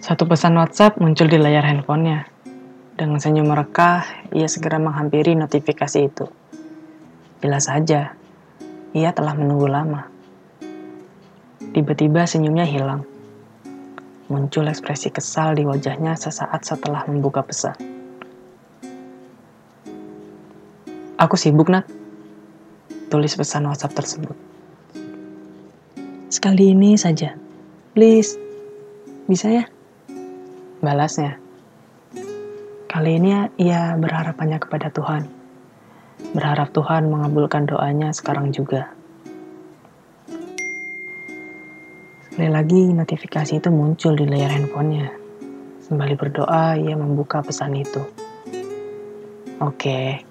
Satu pesan WhatsApp muncul di layar handphonenya. Dengan senyum merekah, ia segera menghampiri notifikasi itu. Jelas saja, ia telah menunggu lama. Tiba-tiba senyumnya hilang. Muncul ekspresi kesal di wajahnya sesaat setelah membuka pesan. Aku sibuk, Nat. Tulis pesan WhatsApp tersebut. Sekali ini saja. Please. Bisa ya? Balasnya. Kali ini ia berharap hanya kepada Tuhan. Berharap Tuhan mengabulkan doanya sekarang juga. Sekali lagi notifikasi itu muncul di layar handphonenya. Sembali berdoa, ia membuka pesan itu. Oke,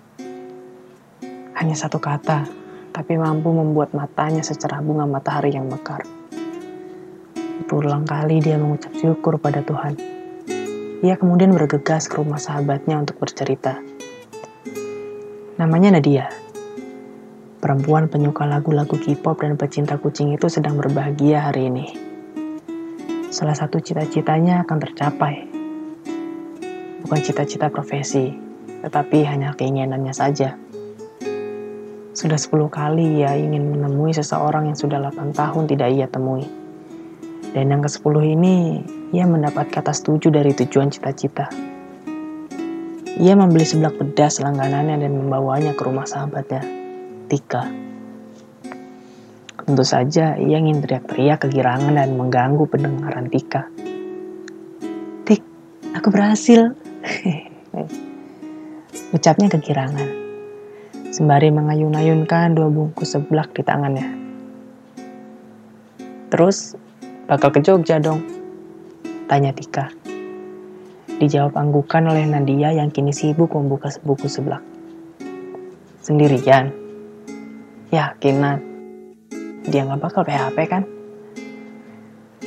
hanya satu kata, tapi mampu membuat matanya secerah bunga matahari yang mekar. Berulang kali dia mengucap syukur pada Tuhan. Ia kemudian bergegas ke rumah sahabatnya untuk bercerita. Namanya Nadia. Perempuan penyuka lagu-lagu K-pop dan pecinta kucing itu sedang berbahagia hari ini. Salah satu cita-citanya akan tercapai. Bukan cita-cita profesi, tetapi hanya keinginannya saja. Sudah 10 kali ia ingin menemui seseorang yang sudah 8 tahun tidak ia temui. Dan yang ke-10 ini, ia mendapat kata setuju dari tujuan cita-cita. Ia membeli seblak pedas langganannya dan membawanya ke rumah sahabatnya. Tika. Tentu saja ia ingin teriak-teriak kegirangan dan mengganggu pendengaran Tika. Tik, aku berhasil. Ucapnya kegirangan. Sembari mengayun-ayunkan dua bungkus seblak di tangannya. Terus, bakal ke Jogja dong? Tanya Tika. Dijawab anggukan oleh Nadia yang kini sibuk membuka buku seblak. Sendirian? Yakin, Nat? Dia nggak bakal PHP kan?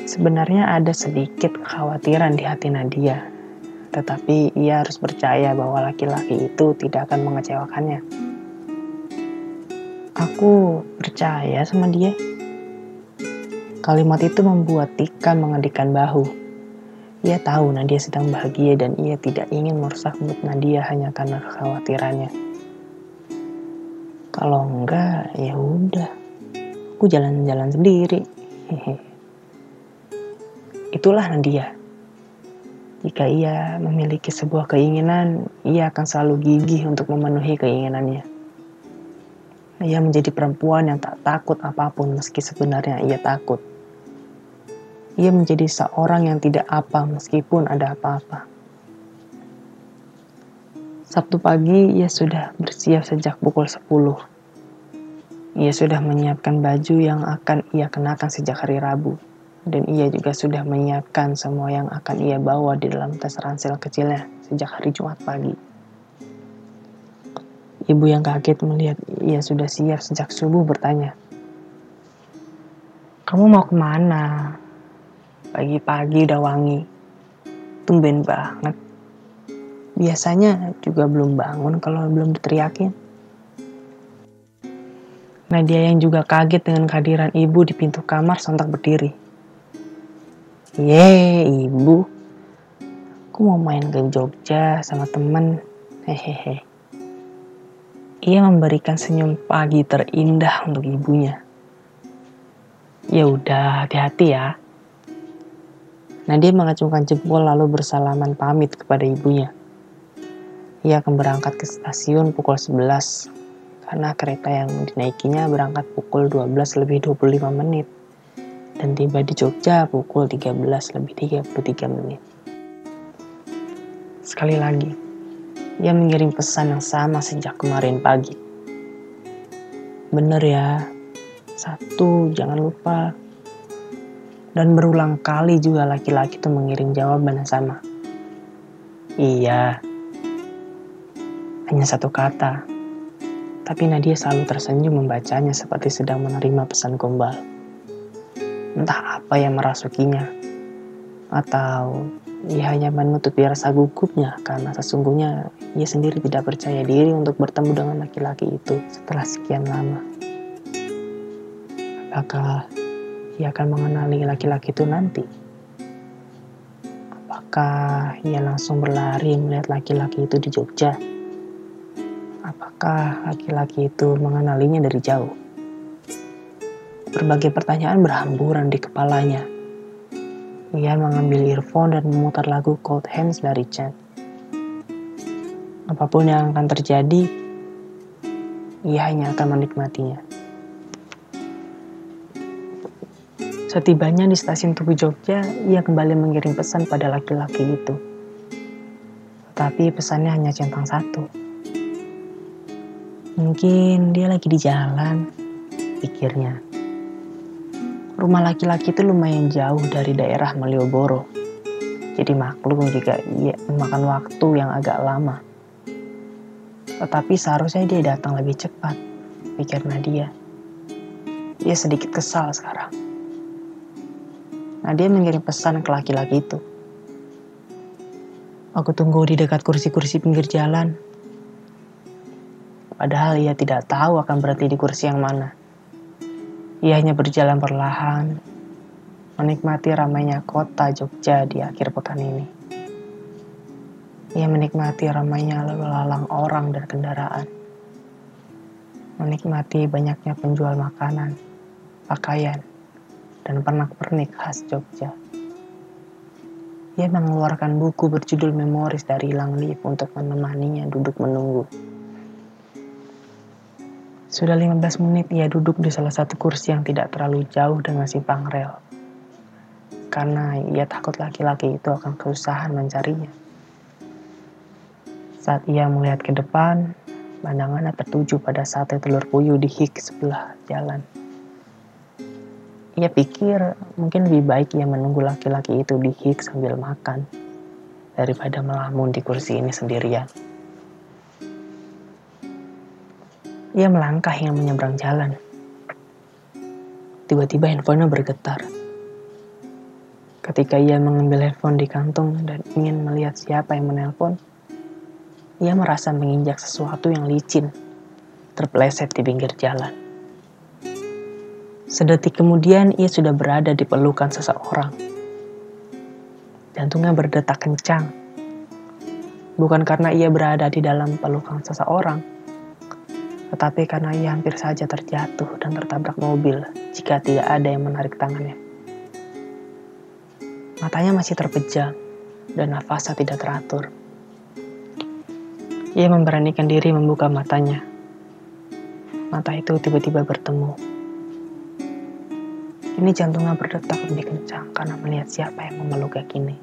Sebenarnya ada sedikit kekhawatiran di hati Nadia, tetapi ia harus percaya bahwa laki-laki itu tidak akan mengecewakannya. Aku percaya sama dia. Kalimat itu membuat Tika mengedikan bahu. Ia tahu Nadia sedang bahagia dan ia tidak ingin merusak mood Nadia hanya karena kekhawatirannya. Kalau enggak, ya udah. Aku jalan-jalan sendiri. Itulah Nadia. Jika ia memiliki sebuah keinginan, ia akan selalu gigih untuk memenuhi keinginannya. Ia menjadi perempuan yang tak takut apa pun meski sebenarnya ia takut. Ia menjadi seorang yang tidak apa meskipun ada apa-apa. Sabtu pagi ia sudah bersiap sejak pukul 10. Ia sudah menyiapkan baju yang akan ia kenakan sejak hari Rabu. Dan ia juga sudah menyiapkan semua yang akan ia bawa di dalam tas ransel kecilnya sejak hari Jumat pagi. Ibu yang kaget melihat ia sudah siap sejak subuh bertanya, Kamu mau ke mana? Pagi-pagi udah wangi. Tumben banget. Biasanya juga belum bangun kalau belum diteriakin. Nadia yang juga kaget dengan kehadiran ibu di pintu kamar sontak berdiri. Ye, ibu. Aku mau main ke Jogja sama temen. Hehehe. Ia memberikan senyum pagi terindah untuk ibunya. Ya udah, hati-hati ya. Nadia mengacungkan jempol lalu bersalaman pamit kepada ibunya. Ia akan berangkat ke stasiun pukul 11 karena kereta yang dinaikinya berangkat pukul 12 lebih 25 menit dan tiba di Jogja pukul 13 lebih 33 menit. Sekali lagi, ia mengirim pesan yang sama sejak kemarin pagi. Bener ya, satu jangan lupa. Dan berulang kali juga laki-laki itu mengirim jawaban yang sama. Iya, hanya satu kata. Tapi Nadia selalu tersenyum membacanya seperti sedang menerima pesan gombal. Entah apa yang merasukinya. Atau ia hanya menutupi rasa gugupnya karena sesungguhnya ia sendiri tidak percaya diri untuk bertemu dengan laki-laki itu setelah sekian lama. Apakah ia akan mengenali laki-laki itu nanti? Apakah ia langsung berlari melihat laki-laki itu di Jogja? Apakah laki-laki itu mengenalinya dari jauh? Berbagai pertanyaan berhamburan di kepalanya. Ia mengambil earphone dan memutar lagu Cold Hands dari Chad. Apa pun yang akan terjadi, ia hanya akan menikmatinya. Setibanya di stasiun Tugu Jogja, ia kembali mengirim pesan pada laki-laki itu. Tetapi pesannya hanya centang satu. Mungkin dia lagi di jalan, pikirnya. Rumah laki-laki itu lumayan jauh dari daerah Malioboro. Jadi maklum jika ia memakan waktu yang agak lama. Tetapi seharusnya dia datang lebih cepat, pikir Nadia. Dia sedikit kesal sekarang. Nadia mengirim pesan ke laki-laki itu. Aku tunggu di dekat kursi-kursi pinggir jalan. Padahal ia tidak tahu akan berhenti di kursi yang mana. Ia hanya berjalan perlahan, menikmati ramainya kota Jogja di akhir pekan ini. Ia menikmati ramainya lalu lalang orang dan kendaraan. Menikmati banyaknya penjual makanan, pakaian, dan pernak-pernik khas Jogja. Ia mengeluarkan buku berjudul Memoris dari Lang Liv untuk menemaninya duduk menunggu. Sudah 15 menit ia duduk di salah satu kursi yang tidak terlalu jauh dengan simpang rel. Karena ia takut laki-laki itu akan kesusahan mencarinya. Saat ia melihat ke depan, pandangannya tertuju pada sate telur puyuh di hik sebelah jalan. Ia pikir mungkin lebih baik ia menunggu laki-laki itu di hik sambil makan daripada melamun di kursi ini sendirian. Ia melangkah hingga menyeberang jalan. Tiba-tiba handphonenya bergetar. Ketika ia mengambil handphone di kantong dan ingin melihat siapa yang menelpon, ia merasa menginjak sesuatu yang licin, terpeleset di pinggir jalan. Sedetik kemudian ia sudah berada di pelukan seseorang. Jantungnya berdetak kencang. Bukan karena ia berada di dalam pelukan seseorang, tetapi karena ia hampir saja terjatuh dan tertabrak mobil jika tidak ada yang menarik tangannya. Matanya masih terpejam dan nafasnya tidak teratur. Ia memberanikan diri membuka matanya. Mata itu tiba-tiba bertemu ini jantungnya berdetak lebih kencang karena melihat siapa yang memeluknya kini.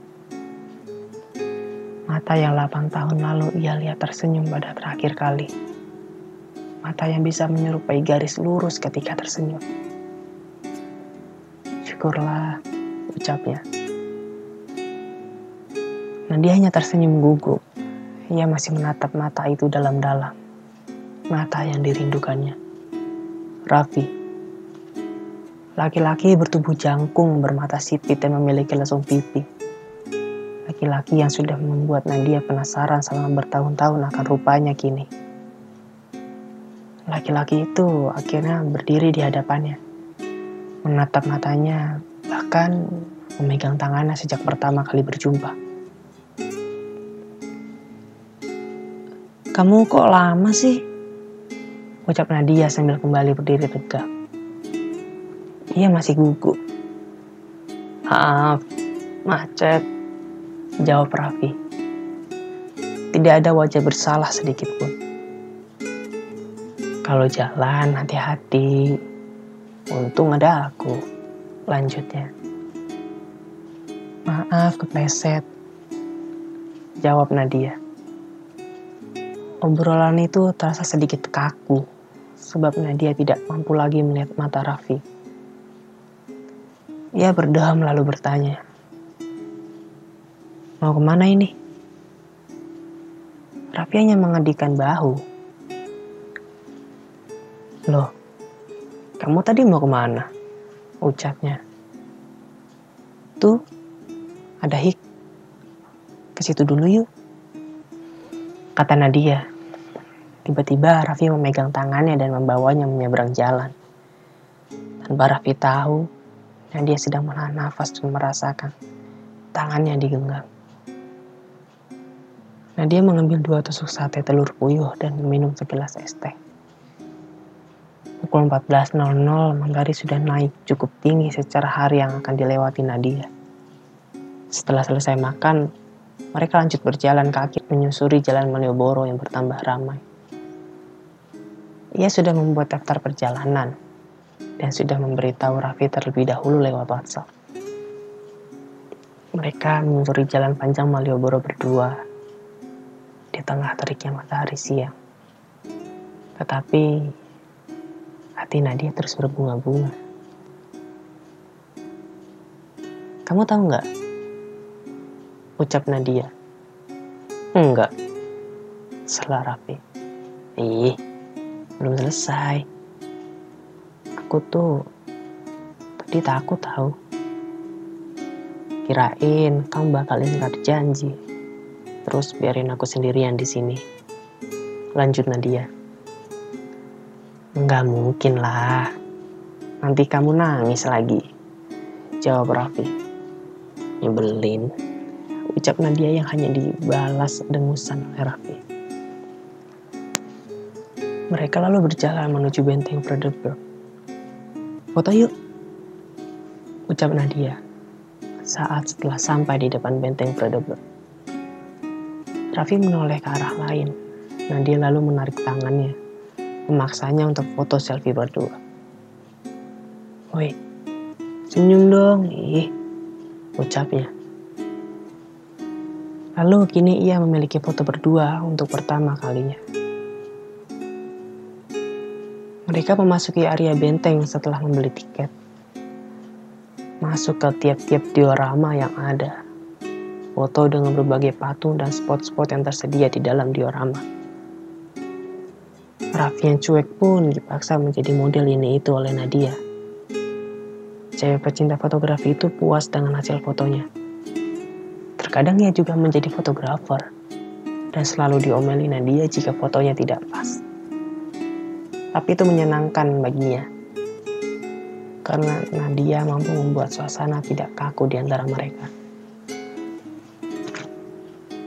Mata yang 8 tahun lalu ia lihat tersenyum pada terakhir kali. Mata yang bisa menyerupai garis lurus ketika tersenyum. Syukurlah, ucapnya. Nah dia hanya tersenyum gugup. Ia masih menatap mata itu dalam-dalam. Mata yang dirindukannya. Raffi Laki-laki bertubuh jangkung, bermata sipit dan memiliki lesung pipi. Laki-laki yang sudah membuat Nadia penasaran selama bertahun-tahun akan rupanya kini. Laki-laki itu akhirnya berdiri di hadapannya. Menatap matanya, bahkan memegang tangannya sejak pertama kali berjumpa. Kamu kok lama sih? Ucap Nadia sambil kembali berdiri tegak. Ia masih gugup. Maaf, macet. Jawab Raffi. Tidak ada wajah bersalah sedikit pun. Kalau jalan hati-hati. Untung ada aku. Lanjutnya. Maaf kepleset. Jawab Nadia. Obrolan itu terasa sedikit kaku sebab Nadia tidak mampu lagi melihat mata Raffi. Ia berdeham lalu bertanya, Mau ke mana ini? Raffi hanya mengedikan bahu. Loh, kamu tadi mau ke mana? Ucapnya. Tuh, ada hik. Ke situ dulu yuk. Kata Nadia. Tiba-tiba Raffi memegang tangannya dan membawanya menyeberang jalan. Tanpa Raffi tahu, dan dia sedang menahan nafas dan merasakan tangannya digenggam. Nadia mengambil dua tusuk sate telur puyuh dan meminum segelas es teh. Pukul 14.00, matahari sudah naik cukup tinggi secara hari yang akan dilewati Nadia. Setelah selesai makan, mereka lanjut berjalan kaki menyusuri jalan Malioboro yang bertambah ramai. Ia sudah membuat daftar perjalanan dan sudah memberitahu Raffi terlebih dahulu lewat WhatsApp. Mereka menyusuri jalan panjang Malioboro berdua di tengah teriknya matahari siang. Tetapi hati Nadia terus berbunga-bunga. Kamu tahu nggak? Ucap Nadia. Enggak. Salah Raffi. Ih, belum selesai. Aku tuh tadi takut tahu. Kirain kamu bakal ingkar janji. Terus biarin aku sendirian di sini. Lanjut Nadia. Enggak mungkin lah. Nanti kamu nangis lagi. Jawab Raffi. Nyebelin. Ucap Nadia yang hanya dibalas dengusan oleh Raffi. Mereka lalu berjalan menuju benteng Fredericksburg. Foto yuk. Ucap Nadia saat setelah sampai di depan benteng Fredericksburg. Raffi menoleh ke arah lain. Nadia lalu menarik tangannya, memaksanya untuk foto selfie berdua. Woi, senyum dong, ih, ucapnya. Lalu kini ia memiliki foto berdua untuk pertama kalinya. Mereka memasuki area benteng setelah membeli tiket. Masuk ke tiap-tiap diorama yang ada foto dengan berbagai patung dan spot-spot yang tersedia di dalam diorama. Raffi yang cuek pun dipaksa menjadi model ini itu oleh Nadia. Cewek pecinta fotografi itu puas dengan hasil fotonya. Terkadang ia juga menjadi fotografer dan selalu diomeli Nadia jika fotonya tidak pas. Tapi itu menyenangkan baginya karena Nadia mampu membuat suasana tidak kaku di antara mereka.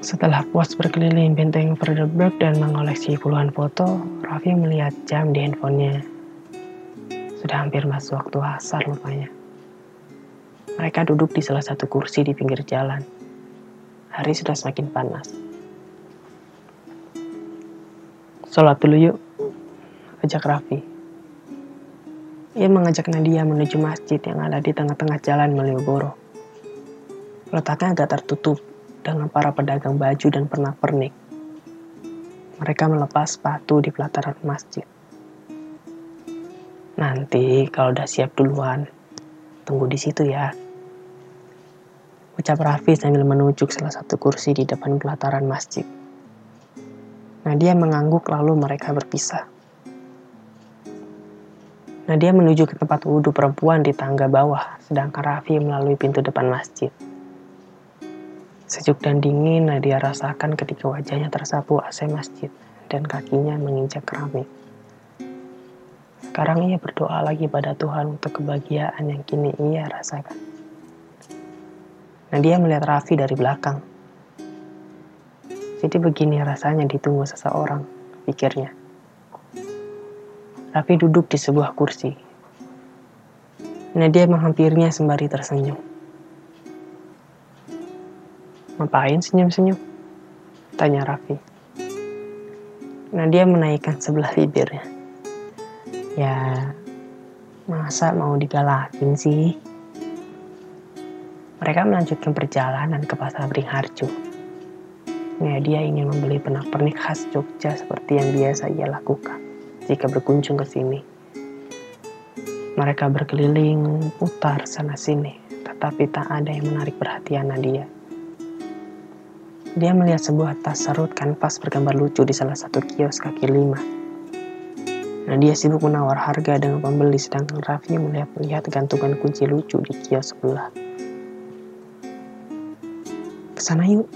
Setelah puas berkeliling benteng Fredericksburg dan mengoleksi puluhan foto, Raffi melihat jam di handphonenya. Sudah hampir masuk waktu asar rupanya. Mereka duduk di salah satu kursi di pinggir jalan. Hari sudah semakin panas. Sholat dulu yuk, ajak Raffi. Ia mengajak Nadia menuju masjid yang ada di tengah-tengah jalan Malioboro. Letaknya agak tertutup dengan para pedagang baju dan pernak-pernik. Mereka melepas sepatu di pelataran masjid. Nanti kalau udah siap duluan, tunggu di situ ya. Ucap Raffi sambil menunjuk salah satu kursi di depan pelataran masjid. Nadia mengangguk lalu mereka berpisah. Nadia menuju ke tempat wudhu perempuan di tangga bawah, sedangkan Raffi melalui pintu depan masjid. Sejuk dan dingin Nadia rasakan ketika wajahnya tersapu AC masjid dan kakinya menginjak keramik. Sekarang ia berdoa lagi pada Tuhan untuk kebahagiaan yang kini ia rasakan. Nadia melihat Raffi dari belakang. Jadi begini rasanya ditunggu seseorang, pikirnya. Raffi duduk di sebuah kursi. Nadia menghampirinya sembari tersenyum. Ngapain senyum-senyum? Tanya Raffi. Nadia menaikkan sebelah bibirnya. Ya, masa mau digalakin sih? Mereka melanjutkan perjalanan ke pasar Beringharjo. Ya, dia ingin membeli pernak-pernik khas Jogja seperti yang biasa ia lakukan jika berkunjung ke sini. Mereka berkeliling, putar sana-sini, tetapi tak ada yang menarik perhatian Nadia. Dia melihat sebuah tas serut kanvas bergambar lucu di salah satu kios kaki lima. Nah, dia sibuk menawar harga dengan pembeli, sedangkan Raffi melihat-lihat gantungan kunci lucu di kios sebelah. Ke sana yuk,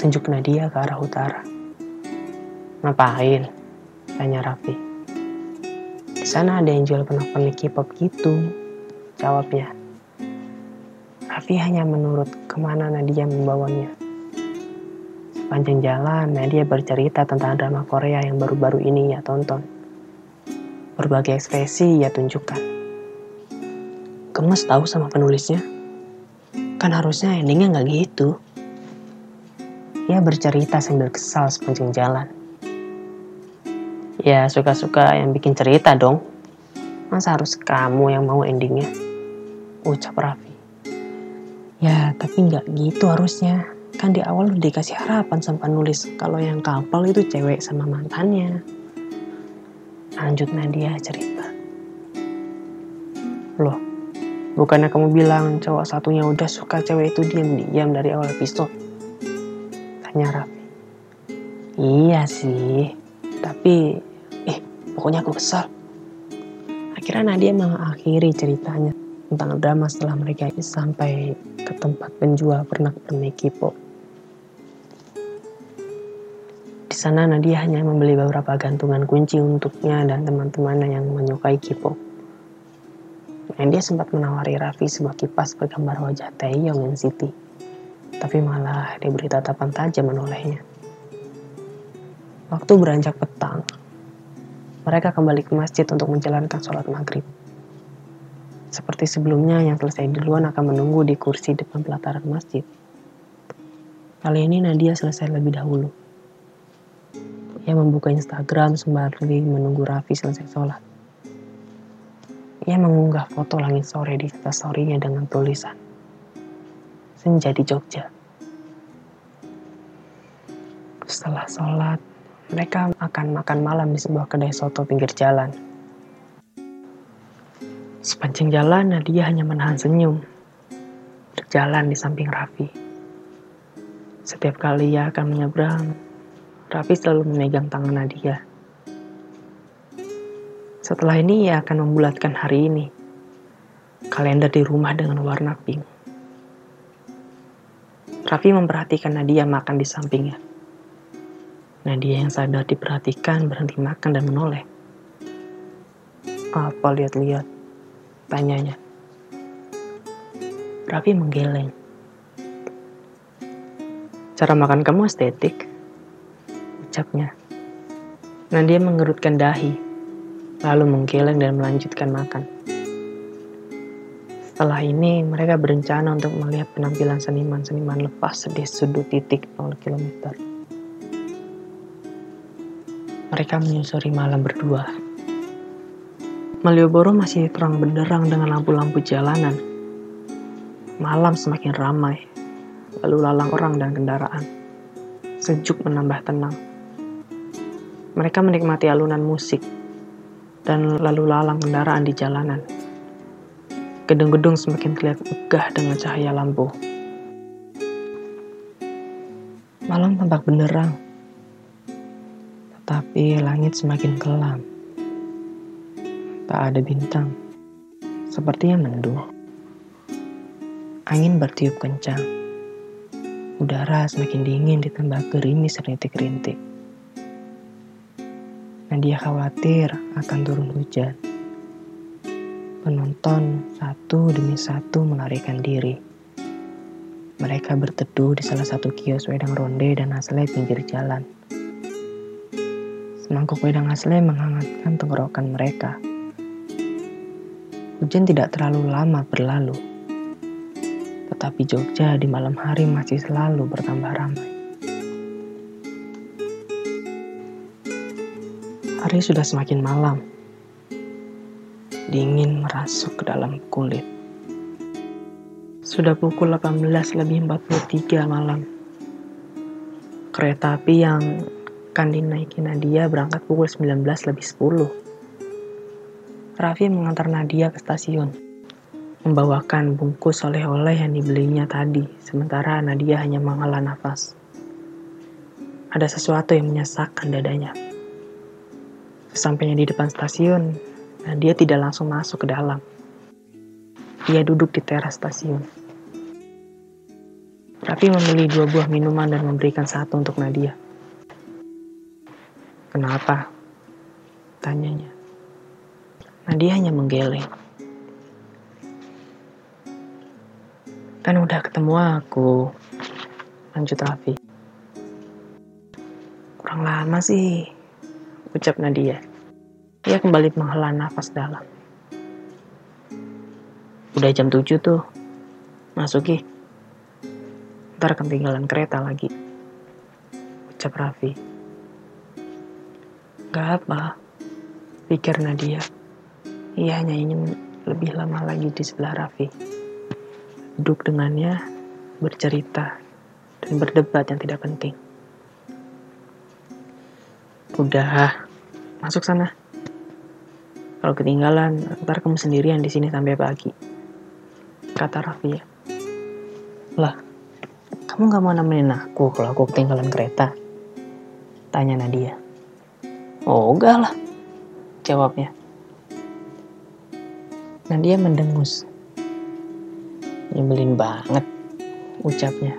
tunjuk Nadia ke arah utara. Ngapain? Tanya Raffi. Di sana ada yang jual pernak-pernik K-pop gitu, jawabnya. Raffi hanya menurut ke mana Nadia membawanya. Sepanjang jalan, Nadia bercerita tentang drama Korea yang baru-baru ini ia tonton. Berbagai ekspresi ia tunjukkan. Gemes tahu sama penulisnya? Kan harusnya endingnya nggak gitu. Ia bercerita sambil kesal sepanjang jalan. Ya suka-suka yang bikin cerita dong. Masa harus kamu yang mau endingnya? Ucap Raffi. Ya tapi nggak gitu harusnya kan di awal udah dikasih harapan sama penulis kalau yang kapal itu cewek sama mantannya lanjut Nadia cerita loh bukannya kamu bilang cowok satunya udah suka cewek itu diam-diam dari awal episode tanya Raffi iya sih tapi pokoknya aku kesal akhirnya Nadia mengakhiri ceritanya tentang drama setelah mereka sampai ke tempat penjual pernak-pernik K-pop sana Nadia hanya membeli beberapa gantungan kunci untuknya dan teman-temannya yang menyukai K-pop. Nadia sempat menawari Raffi sebuah kipas bergambar wajah Taeyong yang City, tapi malah diberi tatapan tajam menolehnya. Waktu beranjak petang, mereka kembali ke masjid untuk menjalankan sholat maghrib. Seperti sebelumnya yang selesai duluan akan menunggu di kursi depan pelataran masjid. Kali ini Nadia selesai lebih dahulu. Ia membuka Instagram sembari menunggu Raffi selesai sholat. Ia mengunggah foto langit sore di story-nya dengan tulisan Senja di Jogja. Setelah sholat, mereka akan makan malam di sebuah kedai soto pinggir jalan. Sepanjang jalan, Nadia hanya menahan senyum. Berjalan di samping Raffi. Setiap kali ia akan menyeberang, Raffi selalu memegang tangan Nadia. Setelah ini ia akan membulatkan hari ini. Kalender di rumah dengan warna pink. Raffi memperhatikan Nadia makan di sampingnya. Nadia yang sadar diperhatikan berhenti makan dan menoleh. Apa lihat-lihat? Tanyanya. Raffi menggeleng. Cara makan kamu estetik ucapnya. Nadia mengerutkan dahi, lalu menggeleng dan melanjutkan makan. Setelah ini, mereka berencana untuk melihat penampilan seniman-seniman lepas di sudut titik 0 km. Mereka menyusuri malam berdua. Malioboro masih terang benderang dengan lampu-lampu jalanan. Malam semakin ramai, lalu lalang orang dan kendaraan. Sejuk menambah tenang. Mereka menikmati alunan musik dan lalu lalang kendaraan di jalanan. Gedung-gedung semakin terlihat megah dengan cahaya lampu. Malam tampak benderang, tetapi langit semakin kelam. Tak ada bintang, sepertinya mendung. Angin bertiup kencang. Udara semakin dingin ditambah gerimis rintik-rintik. Nadia khawatir akan turun hujan. Penonton satu demi satu melarikan diri. Mereka berteduh di salah satu kios wedang ronde dan asle pinggir jalan. Semangkuk wedang asle menghangatkan tenggorokan mereka. Hujan tidak terlalu lama berlalu. Tetapi Jogja di malam hari masih selalu bertambah ramai. Hari sudah semakin malam. Dingin merasuk ke dalam kulit. Sudah pukul 18 lebih 43 malam. Kereta api yang akan dinaiki Nadia berangkat pukul 19 lebih 10. Raffi mengantar Nadia ke stasiun. Membawakan bungkus oleh-oleh yang dibelinya tadi, sementara Nadia hanya menghela nafas. Ada sesuatu yang menyesakkan dadanya. Sesampainya di depan stasiun, dia tidak langsung masuk ke dalam. Ia duduk di teras stasiun. Raffi membeli dua buah minuman dan memberikan satu untuk Nadia. Kenapa? Tanyanya. Nadia hanya menggeleng. Kan udah ketemu aku. Lanjut Raffi. lama sih? Ucap Nadia. Ia kembali menghela nafas dalam. Udah jam 7 tuh. Masuki. Ntar ketinggalan kereta lagi. Ucap Raffi. Gak apa, pikir Nadia. Ia hanya ingin lebih lama lagi di sebelah Raffi. Duduk dengannya, bercerita, dan berdebat yang tidak penting. Udah, masuk sana. Kalau ketinggalan, ntar kamu sendirian di sini sampai pagi. Kata Raffi. Lah, kamu gak mau nemenin aku kalau aku ketinggalan kereta? Tanya Nadia. Oh, lah. Jawabnya. Nadia mendengus. Nyebelin banget ucapnya.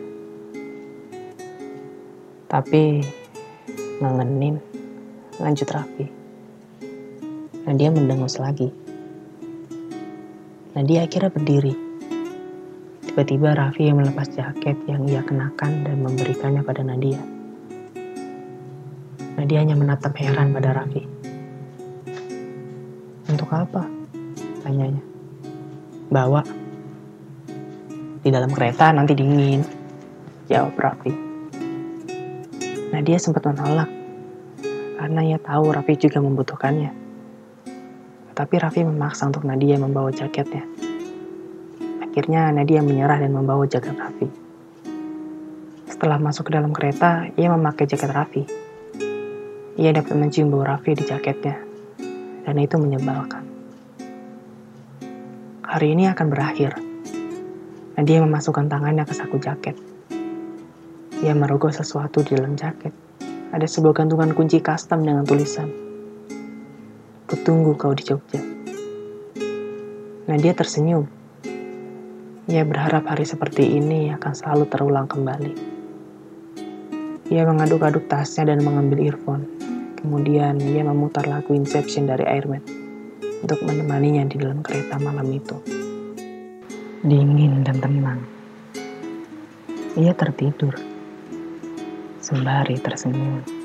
Tapi ngangenin lanjut Raffi. Nadia mendengus lagi. Nadia akhirnya berdiri. Tiba-tiba Raffi yang melepas jaket yang ia kenakan dan memberikannya pada Nadia. Nadia hanya menatap heran pada Raffi. Untuk apa? Tanyanya. Bawa. Di dalam kereta nanti dingin. Jawab Raffi. Nadia sempat menolak karena ia tahu Raffi juga membutuhkannya. Tapi Raffi memaksa untuk Nadia membawa jaketnya. Akhirnya Nadia menyerah dan membawa jaket Raffi. Setelah masuk ke dalam kereta, ia memakai jaket Raffi. Ia dapat mencium bau Raffi di jaketnya, dan itu menyebalkan. Hari ini akan berakhir. Nadia memasukkan tangannya ke saku jaket. Ia merogoh sesuatu di dalam jaket ada sebuah gantungan kunci custom dengan tulisan Kutunggu kau di Jogja. Nah dia tersenyum. Ia berharap hari seperti ini akan selalu terulang kembali. Ia mengaduk-aduk tasnya dan mengambil earphone. Kemudian ia memutar lagu Inception dari Airman untuk menemaninya di dalam kereta malam itu. Dingin dan tenang. Ia tertidur sembari tersenyum.